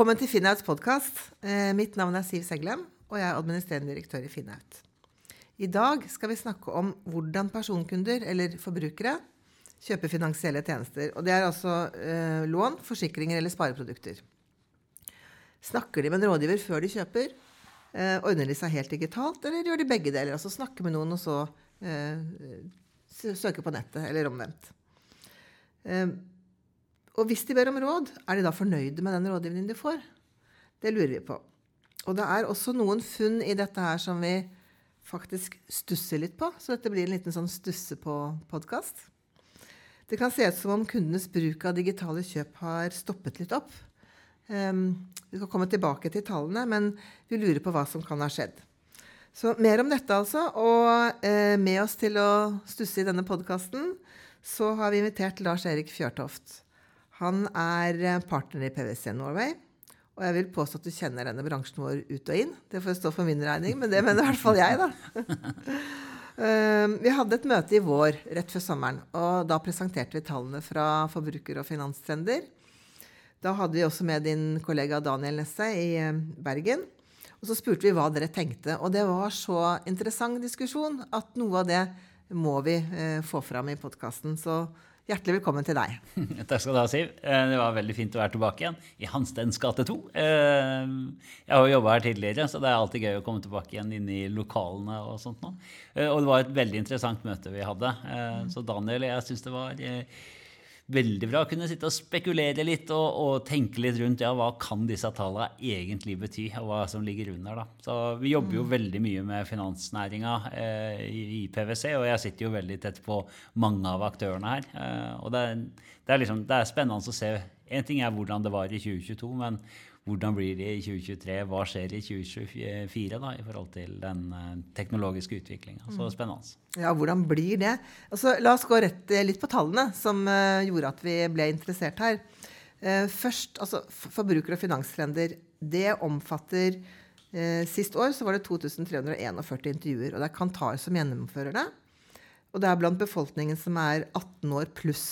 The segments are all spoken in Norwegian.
Velkommen til Finnauts podkast. Eh, mitt navn er Siv Seglem, og jeg er administrerende direktør i Finnaut. I dag skal vi snakke om hvordan personkunder, eller forbrukere, kjøper finansielle tjenester. Og det er altså eh, lån, forsikringer eller spareprodukter. Snakker de med en rådgiver før de kjøper? Eh, ordner de seg helt digitalt, eller gjør de begge deler? Altså snakke med noen, og så eh, søke på nettet, eller omvendt. Eh, og hvis de ber om råd, er de da fornøyde med den rådgivningen de får? Det lurer vi på. Og det er også noen funn i dette her som vi faktisk stusser litt på. Så dette blir en liten sånn stusse på-podkast. Det kan se ut som om kundenes bruk av digitale kjøp har stoppet litt opp. Um, vi skal komme tilbake til tallene, men vi lurer på hva som kan ha skjedd. Så mer om dette, altså. Og eh, med oss til å stusse i denne podkasten, så har vi invitert Lars Erik Fjørtoft. Han er eh, partner i PwC Norway. Og jeg vil påstå at du kjenner denne bransjen vår ut og inn. Det får stå for min regning, men det mener i hvert fall jeg, da. Ehm, vi hadde et møte i vår rett før sommeren, og da presenterte vi tallene fra forbruker- og finanstrender. Da hadde vi også med din kollega Daniel Nesse i eh, Bergen. Og så spurte vi hva dere tenkte. Og det var så interessant diskusjon at noe av det må vi eh, få fram i podkasten. Så Hjertelig velkommen til deg. Takk skal du ha, Siv. Eh, det var veldig fint å være tilbake igjen i Hanstens gate 2. Eh, jeg har jo jobba her tidligere, så det er alltid gøy å komme tilbake igjen inn i lokalene. Og sånt nå. Eh, og det var et veldig interessant møte vi hadde. Så Daniel, jeg syns det var veldig bra å kunne sitte og spekulere litt og, og, tenke litt rundt ja, hva kan disse tallene egentlig bety, og hva som ligger under. da. Så Vi jobber jo mm. veldig mye med finansnæringa eh, i, PwC, og jeg sitter jo veldig tett på mange av aktørene her. Eh, og det er, det, er liksom, det er spennende å se. Én ting er hvordan det var i 2022, men hvordan blir det i 2023? Hva skjer i 2024 da, i forhold til den uh, teknologiske utviklinga? Så mm. spennende. Ja, hvordan blir det? Altså, la oss gå rett eh, litt på tallene som uh, gjorde at vi ble interessert her. Først, altså Forbruker- og finanstrender. Det omfatter Sist år så var det 2341 intervjuer. og Det er Kantar som gjennomfører det. Og det er blant befolkningen som er 18 år pluss.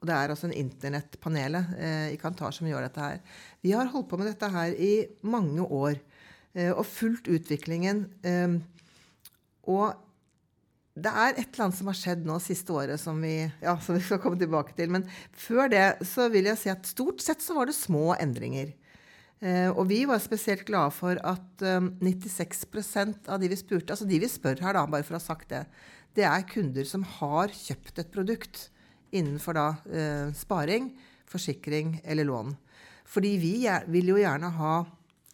Og det er altså en internettpanelet eh, i Kantar som gjør dette her. Vi har holdt på med dette her i mange år eh, og fulgt utviklingen. Eh, og det er et eller annet som har skjedd nå siste året som vi, ja, som vi skal komme tilbake til. Men før det så vil jeg si at stort sett så var det små endringer. Eh, og vi var spesielt glade for at 96 eh, av de vi spurte, altså de vi spør her, da, bare for å ha sagt det, det er kunder som har kjøpt et produkt innenfor da eh, sparing, forsikring eller lån. Fordi vi vil jo gjerne ha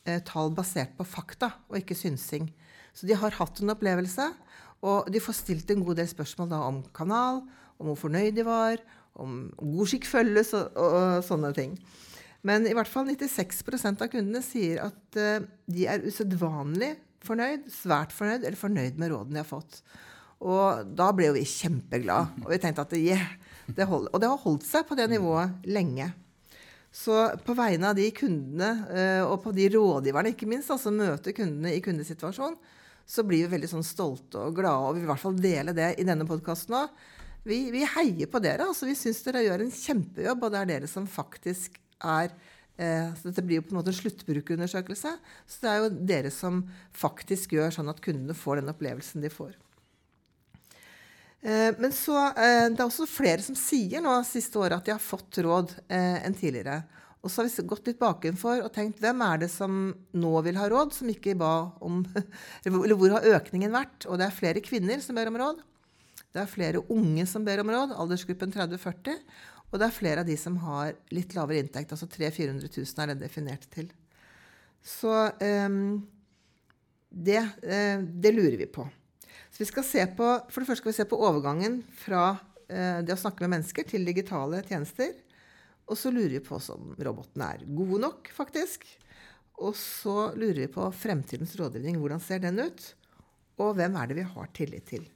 eh, tall basert på fakta og ikke synsing. Så de har hatt en opplevelse, og de får stilt en god del spørsmål da om kanal, om hvor fornøyd de var, om god skikk følges og, og, og, sånne ting. Men i hvert fall 96% av kundene sier at eh, de er usedvanlig fornøyd, svært fornøyd eller fornøyd med rådene de har fått. Og da ble jo vi kjempeglade. Og vi tenkte at yeah, det hold, og det har holdt seg på det nivået lenge. Så på vegne av de kundene, eh, og på de rådgiverne ikke minst, som altså møter kundene i kundesituasjon, så blir vi veldig sånn stolte og glade, og vi vil i hvert fall dele det i denne podkasten òg. Vi, vi, heier på dere. altså Vi syns dere gjør en kjempejobb, og det er dere som faktisk er eh, så Dette blir jo på en måte en sluttbrukerundersøkelse. Så det er jo dere som faktisk gjør sånn at kundene får den opplevelsen de får. Eh, men så, eh, det er også flere som sier nå siste året at de har fått råd eh, enn tidligere. Og så har vi gått litt bakenfor og tenkt hvem er det som nå vil ha råd, som ikke ba om Eller hvor har økningen vært? Og det er flere kvinner som ber om råd. Det er flere unge som ber om råd, aldersgruppen 30-40. Og det er flere av de som har litt lavere inntekt, altså 300 000-400 000 er det definert til. Så um, det, uh, det lurer vi på. Så vi skal se på, For det første skal vi se på overgangen fra eh, det å snakke med mennesker til digitale tjenester. Og så lurer vi på om robotene er gode nok, faktisk. Og så lurer vi på fremtidens rådgivning. Hvordan ser den ut? Og hvem er det vi har tillit til?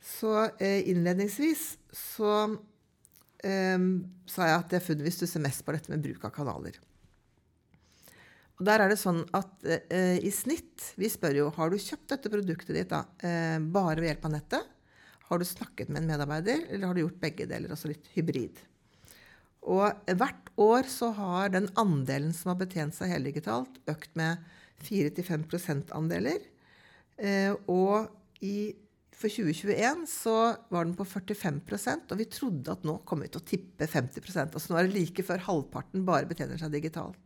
Så eh, innledningsvis så eh, sa jeg at det funnet vi stusser mest på dette med bruk av kanaler. Og der er det sånn at eh, i snitt Vi spør jo har du kjøpt dette produktet ditt da, eh, bare ved hjelp av nettet. Har du snakket med en medarbeider, eller har du gjort begge deler, altså litt hybrid? Og hvert år så har den andelen som har betjent seg heldigitalt, økt med 4-5 prosentandeler. Eh, og i, for 2021 så var den på 45% og vi trodde at nå kom vi til å tippe 50% Altså nå er det like før halvparten bare betjener seg digitalt.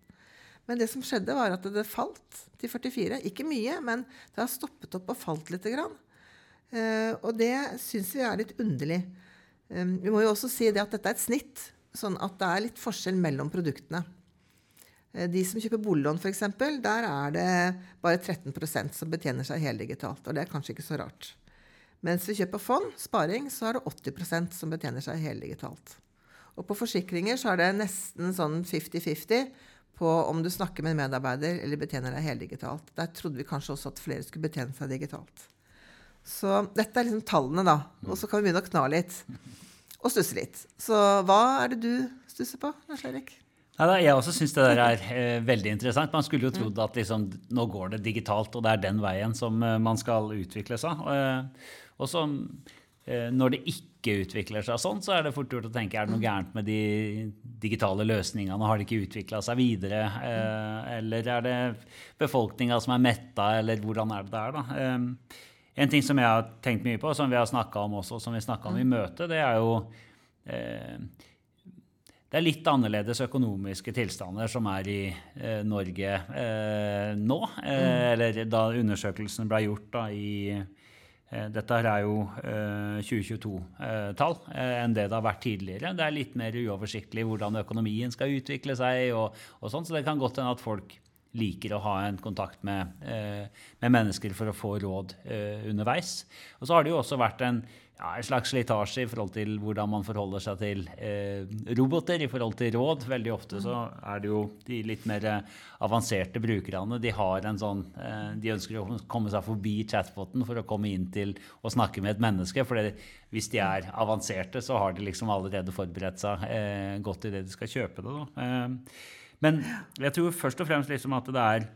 Men det som skjedde, var at det falt til 44. Ikke mye, men det har stoppet opp og falt lite grann. Uh, og det syns vi er litt underlig. Um, vi må jo også si det at dette er et snitt, sånn at det er litt forskjell mellom produktene. Uh, de som kjøper boliglån, f.eks., der er det bare 13% som betjener seg heldigitalt. Og det er kanskje ikke så rart. Mens vi kjøper fond, sparing, så er det 80% som betjener seg heldigitalt. Og på forsikringer så er det nesten sånn 50-50 på om du snakker med en medarbeider eller betjener deg heldigitalt. Der trodde vi kanskje også at flere skulle betjene seg digitalt. Så dette er liksom tallene, da. Og så kan vi begynne å kna litt. Og stusse litt. Så hva er det du stusser på, Lars Erik? Neida, jeg også syns det der er eh, veldig interessant. Man skulle jo trodd at liksom, nå går det digitalt, og det er den veien som eh, man skal utvikle seg. Og, eh, og så når det ikke utvikler seg sånn, så er det fort gjort å tenke er det noe gærent med de digitale løsningene. Har de ikke utvikla seg videre? Eh, eller er det befolkninga som er metta, eller hvordan er det der? da? Eh, en ting som jeg har tenkt mye på, som vi har snakka om også, som vi snakka om i møtet, det er jo det er litt annerledes økonomiske tilstander som er i eh, Norge eh, nå. Eh, eller da undersøkelsen ble gjort da, i Eh, dette her er jo 2022-tall eh, eh, enn det det har vært tidligere. Det er litt mer uoversiktlig hvordan økonomien skal utvikle seg. og, og sånn, Så det kan godt hende at folk liker å ha en kontakt med, med mennesker for å få råd underveis. Og så har det jo også vært en ja, en slags slitasje i forhold til hvordan man forholder seg til eh, roboter i forhold til råd. Veldig ofte så er det jo de litt mer avanserte brukerne. De har en sånn, eh, de ønsker å komme seg forbi chatboten for å komme inn til å snakke med et menneske. For hvis de er avanserte, så har de liksom allerede forberedt seg eh, godt i det de skal kjøpe det. Eh, men jeg tror først og fremst liksom at det er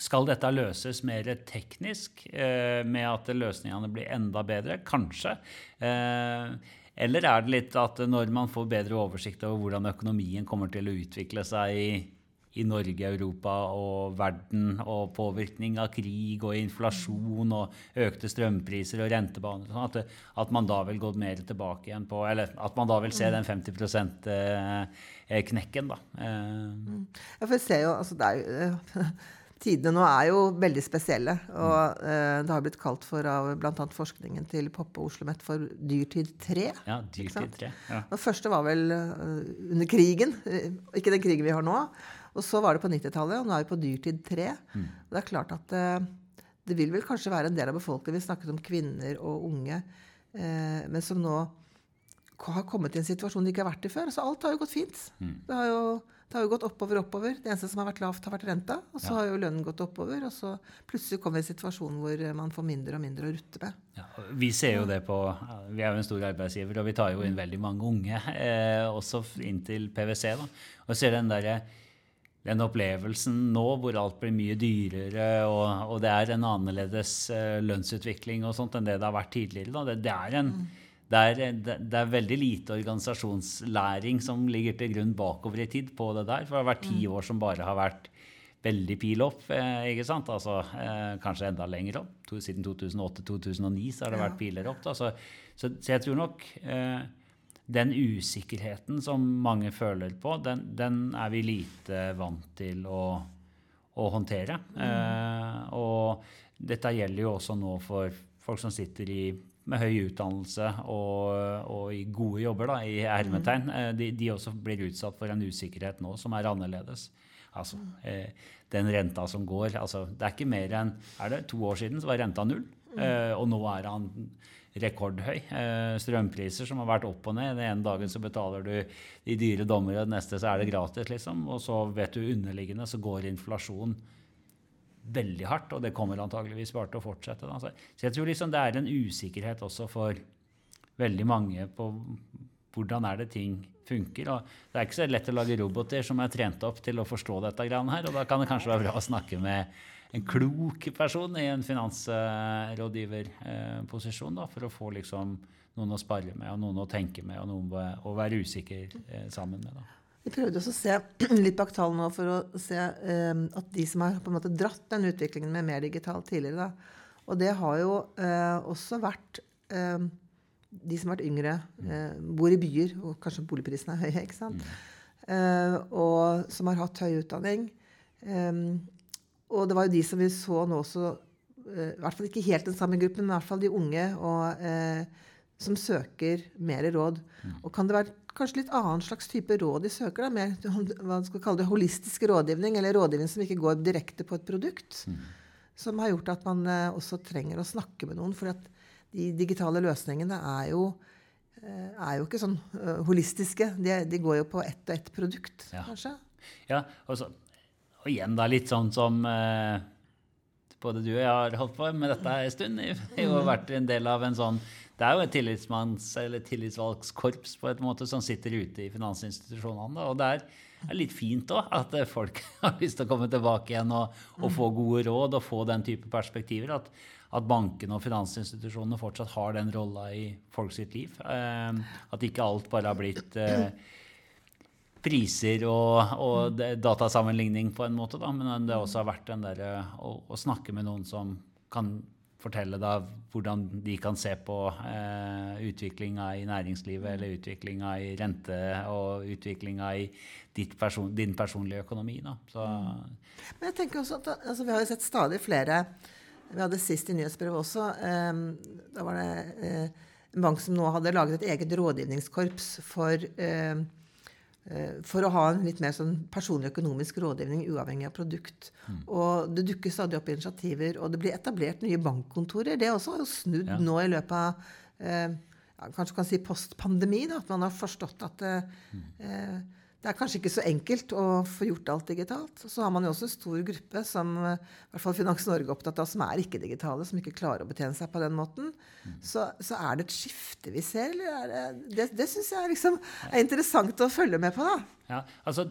skal dette løses mer teknisk, eh, med at løsningene blir enda bedre? Kanskje. Eh, eller er det litt at når man får bedre oversikt over hvordan økonomien kommer til å utvikle seg i, i Norge, Europa og verden, og påvirkning av krig og inflasjon og økte strømpriser og rentebaner, sånn at, at, man da vil gå mer tilbake igjen på Eller at man da vil se den 50 %-knekken, da. Mm. Ja, for jeg ser jo, altså det er jo Tidene nå er jo veldig spesielle. Og uh, det har blitt kalt for av bl.a. forskningen til Poppe og Oslo Met for dyrtid 3. Ja, dyrtid 3. Ja. Den første var vel uh, under krigen. Uh, ikke den krigen vi har nå. Og så var det på 90-tallet, og nå er vi på dyrtid 3. Mm. Det er klart at det vil vel kanskje være en del av befolkningen Vi snakket om kvinner og unge, men som nå har kommet i en situasjon de ikke har vært i før. Så alt har jo gått fint. Mm. Det har jo det har jo gått oppover og oppover. Det eneste som har vært lavt, har vært renta. Og så ja. har jo lønnen gått oppover. Og så plutselig kommer vi i en situasjon hvor man får mindre og mindre å rutte med. Ja, vi ser jo det på Vi er jo en stor arbeidsgiver, og vi tar jo inn veldig mange unge. Eh, også inn til PwC. da. Og ser den der, den opplevelsen nå hvor alt blir mye dyrere, og, og det er en annerledes eh, lønnsutvikling og sånt enn det det har vært tidligere. Da. Det, det er en... Mm det er, det er, veldig lite organisasjonslæring som ligger til grunn bakover i tid på det der. For det har vært ti mm. år som bare har vært veldig pil opp. Eh, ikke sant? Altså, eh, kanskje enda lenger opp. To, siden 2008-2009 så har det vært piler opp. Så, så, så, jeg tror nok eh, den usikkerheten som mange føler på, den, den er vi lite vant til å, å håndtere. Mm. Eh, og dette gjelder jo også nå for folk som sitter i med høy utdannelse og, og, i gode jobber, da, i hermetegn, mm. de, de, også blir utsatt for en usikkerhet nå som er annerledes. Altså, eh, den renta som går altså, Det er ikke mer enn er det to år siden så var renta null, mm. eh, og nå er han rekordhøy. Eh, strømpriser som har vært opp og ned. Den ene dagen så betaler du de dyre dommere, den neste så er det gratis. liksom, Og så vet du underliggende så går inflasjonen veldig hardt, og det kommer antageligvis bare til å fortsette. Da. Så jeg tror liksom det er en usikkerhet også for veldig mange på hvordan er det ting funker. Og det er ikke så lett å lage roboter som er trent opp til å forstå dette greiene her, og da kan det kanskje være bra å snakke med en klok person i en finansrådgiverposisjon for å få liksom noen å spare med, og noen å tenke med, og noen å være usikker eh, sammen med. Da. Vi prøvde også å se litt bak tall nå for å se um, at de som har på en måte dratt den utviklingen med mer digitalt tidligere, da, og det har jo uh, også vært um, de som har vært yngre, uh, bor i byer, og kanskje boligprisene er høye, ikke sant? Eh, og som har hatt høy utdanning. og det var jo de som vi så nå også I hvert fall ikke helt den samme gruppen, men i hvert fall de unge og, som søker mer råd. Mm. Og kan det være kanskje litt annen slags type råd de søker? da, Mer hva skal kalle det, holistisk rådgivning, eller rådgivning som ikke går direkte på et produkt. Mm. Som har gjort at man også trenger å snakke med noen. For at de digitale løsningene er jo, eh, er jo ikke sånn uh, holistiske. De, de, går jo på ett og ett produkt, ja. kanskje. Ja, og, så, og, igjen da litt sånn som eh, både du og jeg har holdt på med dette en stund. Vi har vært en del av en sånn Det er jo et tillitsmanns- eller tillitsvalgskorps på et måte som sitter ute i finansinstitusjonene. Og det er litt fint òg at folk har lyst til å komme tilbake igjen og, og, få gode råd og få den type perspektiver. At, at bankene og finansinstitusjonene fortsatt har den rolla i folk sitt liv. Eh, at ikke alt bare har blitt eh, priser og, og datasammenligning på en måte, da, men det også har vært den der, eh, å, å, snakke med noen som kan fortelle da hvordan de kan se på eh, utviklinga i næringslivet eller utviklinga i rente og utviklinga i person, din personlige økonomi. Da. Så, Men jeg tenker også at altså, Vi har jo sett stadig flere vi hadde sist i nyhetsbrevet også. eh, da var det eh, en bank som nå hadde laget et eget rådgivningskorps for, uh, for å ha en litt mer sånn personlig økonomisk rådgivning uavhengig av produkt. Mm. Og det dukker stadig opp initiativer, og det blir etablert nye bankkontorer. Det er også snudd ja. nå i løpet av ja, kanskje kan si postpandemi, at man har forstått at mm det er kanskje ikke så enkelt å få gjort alt digitalt. Så har man jo også en stor gruppe som i hvert fall Finans Norge er opptatt av, som er ikke-digitale, som ikke klarer å betjene seg på den måten. Mm. Så, så, er det et skifte vi ser, eller det, det, det syns jeg liksom er interessant å følge med på. da. Ja, altså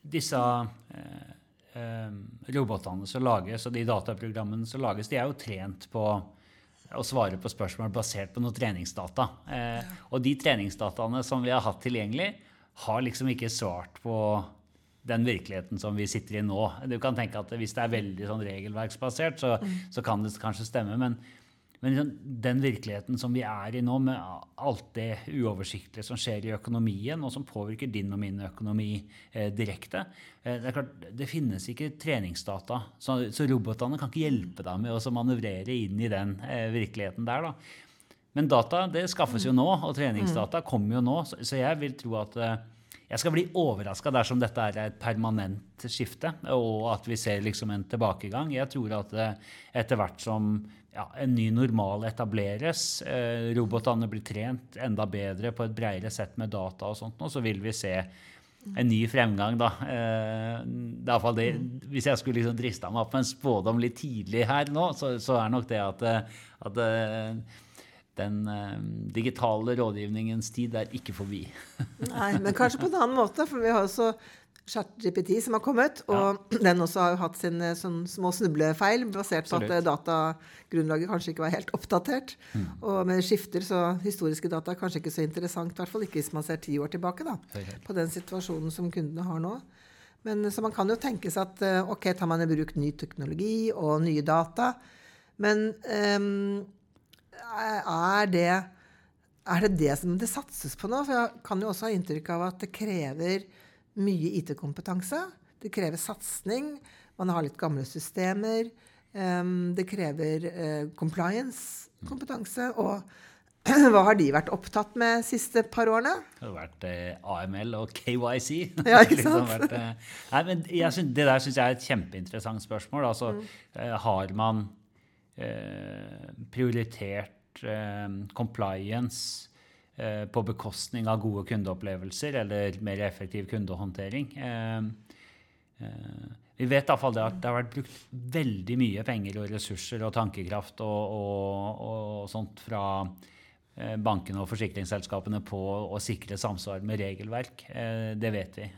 disse eh, eh, robotene som lages, og de dataprogrammene som lages, de er jo trent på å svare på spørsmål basert på noen treningsdata. Eh, og de treningsdataene som vi har hatt tilgjengelig, har liksom ikke svart på den virkeligheten som vi sitter i nå. Du kan tenke at Hvis det er veldig sånn regelverksbasert, så, mm. så, kan det kanskje stemme. Men, men liksom, den virkeligheten som vi er i nå, med alt det uoversiktlige som skjer i økonomien, og som påvirker din og min økonomi eh, direkte eh, Det er klart, det finnes ikke treningsdata, så, så robotene kan ikke hjelpe deg med å manøvrere inn i den eh, virkeligheten der. da. Men data det skaffes jo nå, og treningsdata kommer jo nå. Så jeg vil tro at eh, jeg skal bli overraska dersom dette er et permanent skifte, og at vi ser liksom en tilbakegang. Jeg tror at eh, etter hvert som ja, en ny normal etableres, eh, robotene blir trent enda bedre på et bredere sett med data og sånt, nå, så vil vi se en ny fremgang, da. Eh, det, hvis jeg skulle liksom drista meg opp med en spådom litt tidlig her nå, så, så er nok det at, at den eh, digitale rådgivningens tid er ikke forbi. Nei, men kanskje på en annen måte. For vi har også ChatGPT som har kommet. Og ja. den også har jo hatt sine sånn små snublefeil basert på Absolutt. at datagrunnlaget kanskje ikke var helt oppdatert. Mm. Og med skifter, så historiske data er kanskje ikke så interessant, i hvert fall ikke hvis man ser ti år tilbake da, på den situasjonen som kundene har nå. Men Så man kan jo tenke seg at eh, ok, tar man i bruk ny teknologi og nye data, men um, er det, er det det som det satses på nå? For jeg kan jo også ha inntrykk av at det krever mye IT-kompetanse. Det krever satsing. Man har litt gamle systemer. Um, det krever uh, compliance-kompetanse. Og hva har de vært opptatt med de siste par årene? Det har vært eh, AML og KYC. Ja, ikke liksom sant? vært, eh, nei, men synes, det der syns jeg er et kjempeinteressant spørsmål. Altså, mm. eh, har man eh, prioritert eh, compliance eh, på bekostning av gode kundeopplevelser eller mer effektiv kundehåndtering. Eh, eh, vi vet i hvert fall at det har vært brukt veldig mye penger og ressurser og tankekraft og, og, og sånt fra eh, bankene og forsikringsselskapene på å sikre samsvar med regelverk. Det vet vi.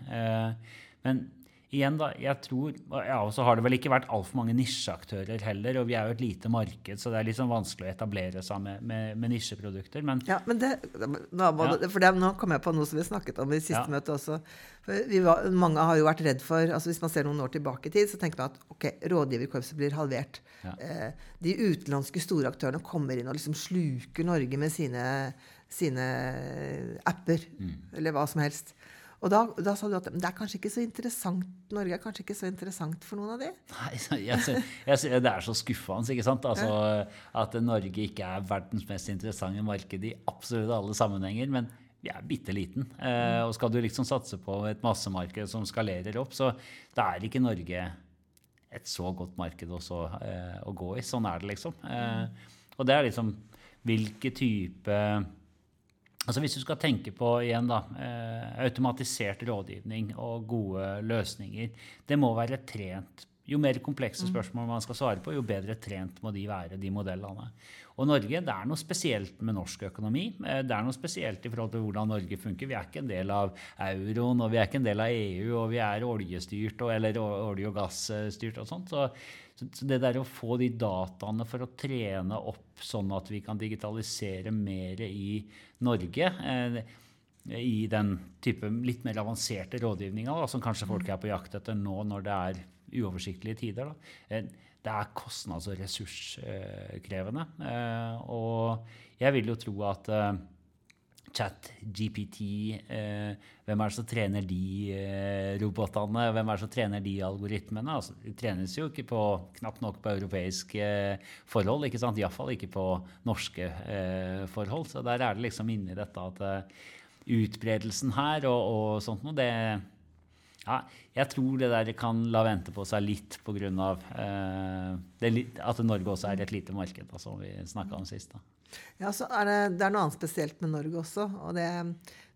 Men igjen, da, jeg tror ja, Og så har det vel ikke vært altfor mange nisjeaktører heller. Og vi er jo et lite marked, så det er liksom vanskelig å etablere seg med, med, med nisjeprodukter. Men, ja, men det, nå, ja. For det, nå kom jeg på noe som vi snakket om i siste ja. møte også. Var, mange har jo vært redd for altså Hvis man ser noen år tilbake i tid, så tenker man at ok, rådgiverkorpset blir halvert. Ja. Eh, de utenlandske store aktørene kommer inn og liksom sluker Norge med sine, sine apper. Mm. Eller hva som helst. Og da, da, sa du at det er kanskje ikke så interessant Norge er kanskje ikke så interessant for noen av de? Nei, jeg, jeg, Det er så skuffende ikke sant? Altså, at Norge ikke er verdens mest interessante marked i absolutt alle sammenhenger. Men vi er bitte liten. Eh, og skal du liksom satse på et massemarked som skalerer opp, så da er ikke Norge et så godt marked også, eh, å gå i. Sånn er det, liksom. Eh, og det er liksom hvilke type Altså Hvis du skal tenke på igjen da, eh, automatisert rådgivning og gode løsninger Det må være trent. Jo mer komplekse mm. spørsmål man skal svare på, jo bedre trent må de være, de modellene. Og Norge, det er noe spesielt med norsk økonomi. Eh, det er noe spesielt i forhold til hvordan Norge funker. Vi er ikke en del av euroen, og vi er ikke en del av EU, og vi er oljestyrt eller olje- og gassstyrt og sånt. Så, så det der å få de dataene for å trene opp sånn at vi kan digitalisere mer i Norge eh, i den type litt mer avanserte rådgivninga som kanskje folk er på jakt etter nå når det er uoversiktlige tider. Da. Eh, det er kostnads- og ressurskrevende. Eh, og jeg vil jo tro at eh, chat, GPT, hvem er det som trener de robotene? Hvem er det som trener de algoritmene? Altså, de trenes jo ikke på, knapt nok på europeiske forhold, ikke sant? iallfall ikke på norske forhold. Så der er det liksom inni dette at utbredelsen her og, og sånt noe, det ja, jeg tror det der kan la vente på seg litt pga. Eh, at Norge også er et lite marked, da, som vi snakka om sist. Da. Ja, så er det, det, er noe annet spesielt med Norge også. og det,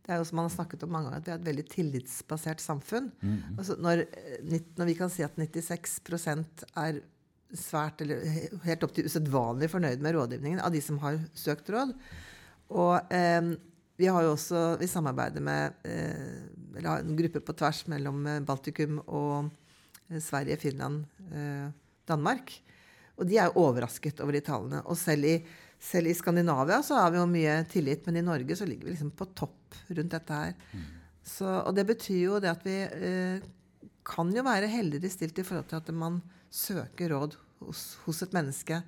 det er jo som man har snakket om mange ganger, at vi er et veldig tillitsbasert samfunn. Mm -hmm. altså når, når, vi kan si at 96% er svært, eller helt opp til usedvanlig fornøyd med rådgivningen av de som har søkt råd. Og eh, vi har jo også, vi samarbeider med eh, en gruppe på tvers mellom eh, Baltikum og eh, Sverige, Finland, eh, Danmark. Og de er jo overrasket over de tallene. Og selv i, selv i, Skandinavia så har vi jo mye tillit, men i Norge så ligger vi liksom på topp rundt dette her. Mm. Så, og det betyr jo det at vi eh, kan jo være heldigere stilt i forhold til at man søker råd hos, hos et menneske.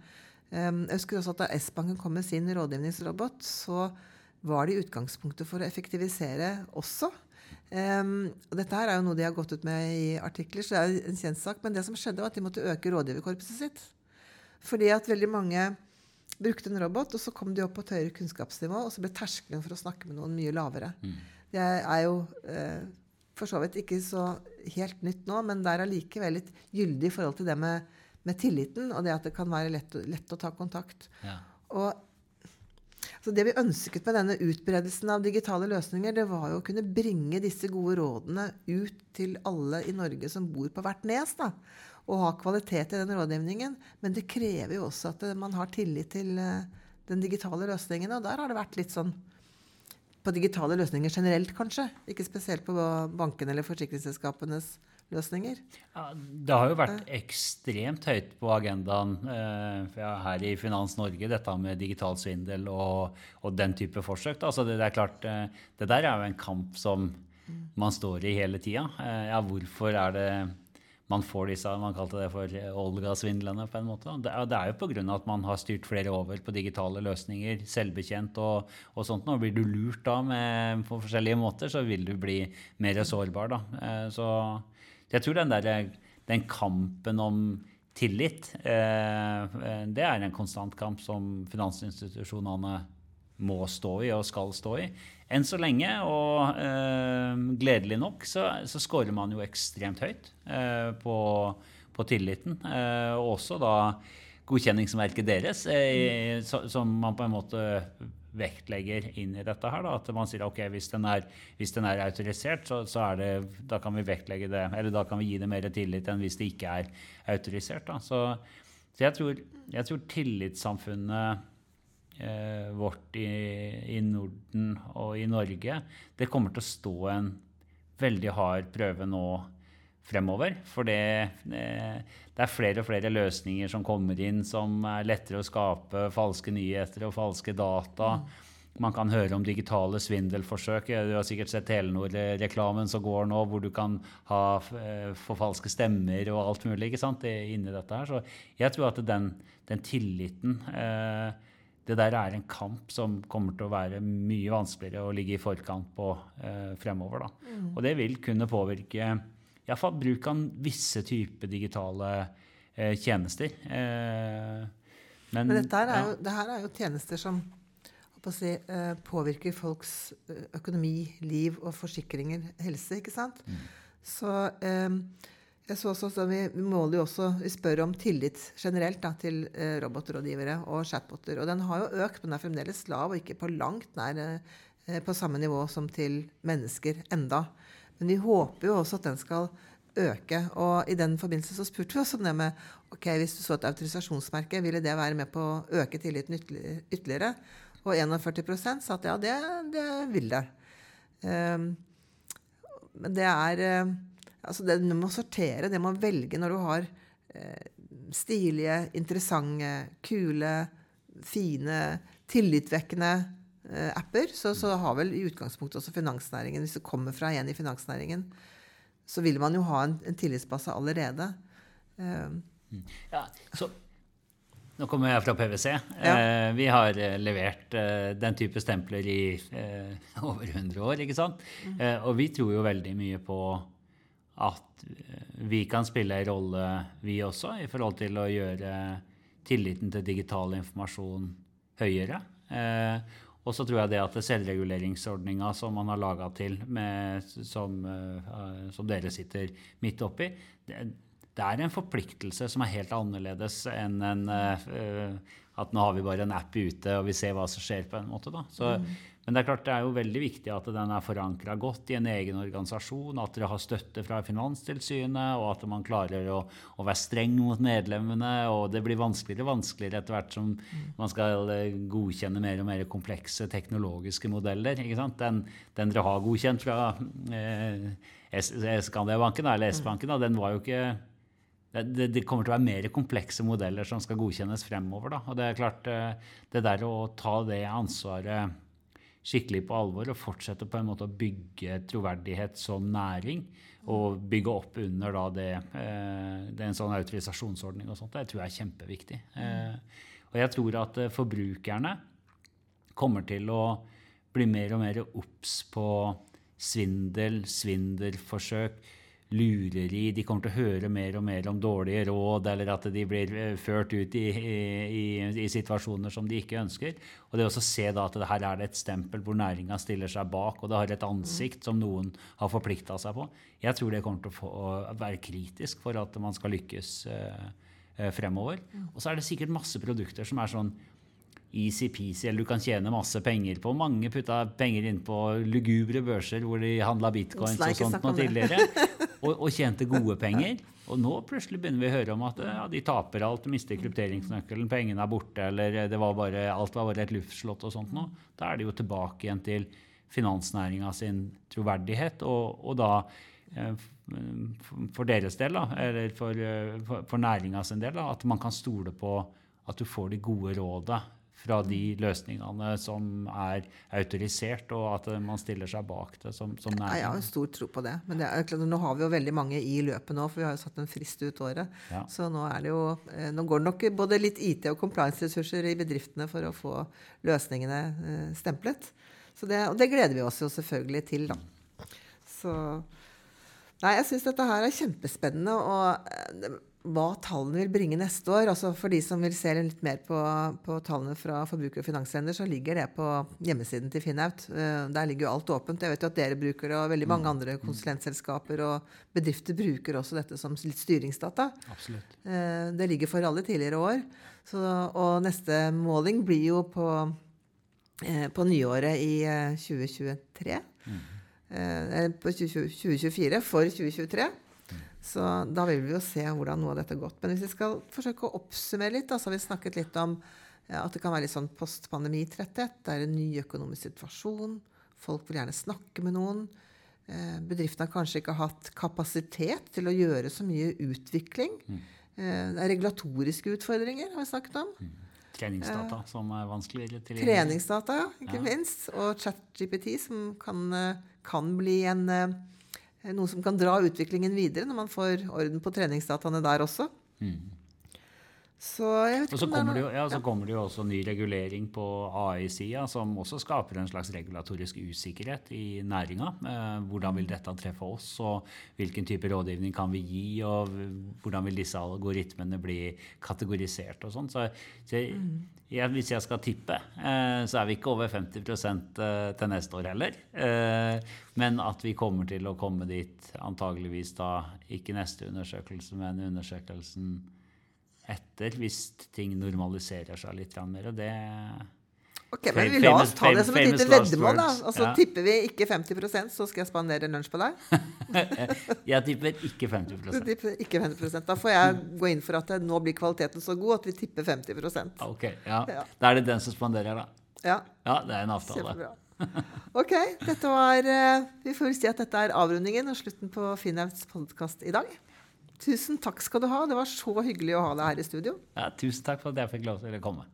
Jeg husker også at Da S-banken kom med sin rådgivningsrobot, så var det i utgangspunktet for å effektivisere også. Um, og dette her er jo noe de har gått ut med i artikler, så det er jo en kjent sak. Men det som skjedde, var at de måtte øke rådgiverkorpset sitt. Fordi at veldig mange brukte en robot, og så kom de opp på et høyere kunnskapsnivå, og så ble terskelen for å snakke med noen mye lavere. Mm. Det er jo eh, for så vidt ikke så helt nytt nå, men det er allikevel litt gyldig i forhold til det med, med, tilliten, og det at det kan være lett, lett å ta kontakt. Ja. Og så det vi ønsket med denne utbredelsen av digitale løsninger, det var jo å kunne bringe disse gode rådene ut til alle i Norge som bor på hvert nes. da, Og ha kvalitet i den rådgivningen. Men det krever jo også at man har tillit til eh, den digitale løsningen. Og der har det vært litt sånn på digitale løsninger generelt, kanskje. Ikke spesielt på bankene eller forsikringsselskapenes løsninger. Ja, det har jo vært ekstremt høyt på agendaen eh, her i Finans Norge, dette med digital svindel og, og den type forsøk. Altså det, det, er klart, eh, det der er jo en kamp som man står i hele tida. Eh, ja, hvorfor er det man får disse Man kalte det for Olga-svindlene. på en måte. Det er, det er jo pga. at man har styrt flere over på digitale løsninger, selvbetjent og, og sånt. Og blir du lurt da med, på forskjellige måter, så vil du bli mer sårbar. da. Eh, så jeg tror den, der, den kampen om tillit, eh, det er en konstant kamp som finansinstitusjonene må stå i og skal stå i. Enn så lenge, og eh, gledelig nok, så, så scorer man jo ekstremt høyt eh, på, på, tilliten. Eh, og også da godkjenningsmerket deres, eh, som man på en måte vektlegger inn i dette her. Da, at man sier ok, hvis den er, hvis den er autorisert, så, så, er det, da kan vi vektlegge det, eller da kan vi gi det mer tillit enn hvis det ikke er autorisert. Da. Så, så jeg, tror, jeg, tror, tillitssamfunnet eh, vårt i, i, Norden og i Norge, det kommer til å stå en veldig hard prøve nå fremover. For det, det er flere og flere løsninger som kommer inn som er lettere å skape falske nyheter og falske data. Mm. Man kan høre om digitale svindelforsøk. Du har sikkert sett Telenor-reklamen som går nå, hvor du kan ha eh, forfalske stemmer og alt mulig ikke sant, inni dette her. Så jeg tror at den, den tilliten eh, Det der er en kamp som kommer til å være mye vanskeligere å ligge i forkant på eh, fremover. Da. Mm. Og det vil kunne påvirke iallfall bruk av visse typer digitale eh, tjenester. Eh, men, men dette her er, jo, det her er jo tjenester som si, eh, påvirker folks eh, økonomi, liv og forsikringer, helse. ikke sant? Mm. Så eh, jeg så også, så vi, måler jo også, vi spør om tillit generelt da, til robotrådgivere og chatboter. Og den har jo økt, men er fremdeles lav og ikke på langt nær på samme nivå som til mennesker enda. Men vi håper jo også at den skal øke. Og i den forbindelse så spurte vi oss om det med ok, hvis du så et autorisasjonsmerke, ville det være med på å øke tilliten ytterligere? Og 41 sa at ja, det, det vil det. Um, men det er uh, Altså, det du må sortere, det må velge når du har uh, stilige, interessante, kule, fine, tillitvekkende apper, så, så, har vel i utgangspunktet også finansnæringen Hvis du kommer fra en i finansnæringen, så vil man jo ha en, en tillitsbase allerede. Uh. ja, så nå kommer jeg fra PwC. Ja. Eh, vi har eh, levert eh, den type stempler i eh, over 100 år. ikke sant? Mm. Eh, og vi tror jo veldig mye på at eh, vi kan spille en rolle, vi også, i forhold til å gjøre tilliten til digital informasjon høyere. Og så tror jeg det at selvreguleringsordninga som man har laga til, med, som, som, dere sitter midt oppi, det, det er en forpliktelse som er helt annerledes enn en, uh, at nå har vi bare en app ute og vi ser hva som skjer. på en måte. Så, mm. Men det er klart det er jo veldig viktig at den er forankra godt i en egen organisasjon, at dere har støtte fra Finanstilsynet, og at man klarer å, å, være streng mot medlemmene. og Det blir vanskeligere og vanskeligere etter hvert som man skal eh, godkjenne mer og mer komplekse teknologiske modeller. Den, den, dere har godkjent fra eh, Skandiabanken eller S-banken, den var jo ikke det, det, kommer til å være mer komplekse modeller som skal godkjennes fremover. Da. Og det er klart, eh, det der å ta det ansvaret skikkelig på alvor og fortsette på en måte å bygge troverdighet som næring, og bygge opp under da det, eh, det er en sånn autorisasjonsordning og sånt, det tror jeg er kjempeviktig. Mm. Og jeg tror at forbrukerne kommer til å bli mer og mer obs på svindel, svindelforsøk, lureri. De kommer til å høre mer og mer om dårlige råd, eller at de blir eh, ført ut i, i, i situasjoner som de ikke ønsker. Og det å se da at det her er det et stempel hvor næringa stiller seg bak, og det har et ansikt som noen har forplikta seg på, jeg tror det kommer til å, få, å være kritisk for at man skal lykkes eh, fremover. Og så er det sikkert masse produkter som er sånn easy-peasy, eller du kan tjene masse penger på. Mange putta penger inn på lugubre børser hvor de handla bitcoins og sånt noe tidligere. Og, og, tjente gode penger. Og nå plutselig begynner vi å høre om at ja, de taper alt, mister krypteringsnøkkelen, pengene er borte, eller var bare, alt var bare et luftslott og sånt noe. Da er det jo tilbake igjen til finansnæringa sin troverdighet, og, og da eh, for deres del, da, eller for, eh, for, for næringa sin del, da, at man kan stole på at du får de gode rådene fra de løsningene som er autorisert, og at man stiller seg bak det som, som næring. Jeg har stor tro på det. Men det er, nå har vi jo veldig mange i løpet nå, for vi har jo satt en frist ut året. Ja. Så nå, er det jo, eh, nå går det nok både litt IT- og compliance-ressurser i bedriftene for å få løsningene eh, stemplet. Det, og det gleder vi oss jo selvfølgelig til, da. Så Nei, jeg syns dette her er kjempespennende. og eh, hva tallene vil bringe neste år. Altså for de som vil se litt mer på, på tallene fra forbruker- og finanslender, så ligger det på hjemmesiden til Finnaut. Uh, der ligger jo alt åpent. Jeg vet jo at dere bruker det, og veldig mange mm. andre konsulentselskaper og bedrifter bruker også dette som litt styringsdata. Absolutt. Uh, det ligger for alle tidligere år. Så, og neste måling blir jo på, uh, på nyåret i 2023. Mm. på 2024 for 2023. Så da vil vi jo se hvordan noe av dette har gått. Men hvis vi skal forsøke å oppsummere litt, da, så har vi snakket litt om ja, at det kan være litt sånn postpandemitretthet. Det er en ny økonomisk situasjon. Folk vil gjerne snakke med noen. Eh, bedriftene har kanskje ikke hatt kapasitet til å gjøre så mye utvikling. Eh, det er regulatoriske utfordringer, har vi snakket om. Treningsdata som er vanskelig tilgjengelig. Treningsdata, ikke Ja. minst. Og ChatGPT, som kan, eh, kan bli en, eh, noe som kan dra utviklingen videre når man får orden på treningsdataene der også. Så jeg vet Og så om det er kommer, det noe jo, ja, så kommer det jo også ny regulering på AI-sida, som også skaper en slags regulatorisk usikkerhet i næringa. Eh, hvordan vil dette treffe oss, og hvilken type rådgivning kan vi gi, og hvordan vil disse algoritmene bli kategorisert og sånn. Så, så jeg, hvis jeg skal tippe, eh, så er vi ikke over 50 eh, til neste år heller. Eh, men at vi kommer til å komme dit antageligvis da, ikke neste undersøkelse, men undersøkelsen etter, hvis ting normaliserer seg litt mer. Og det Ok, men vi La oss ta det som et lite veddemål. da. Altså, Ja. Tipper vi ikke 50% så skal jeg spandere lunsj på deg. Jeg tipper ikke 50% tipper ikke 50 Da får jeg gå inn for at det, nå blir kvaliteten så god at vi tipper 50 Ok, ja. Ja. Da er det den som spanderer, da. Ja, Ja, det er en avtale. kjempebra. Ok, var eh, Vi får si at dette er avrundingen og slutten på Finnauts podkast i dag. Tusen takk skal du ha. Det var så hyggelig å ha deg her i studio. Ja, tusen takk for at jeg fikk lov til å komme.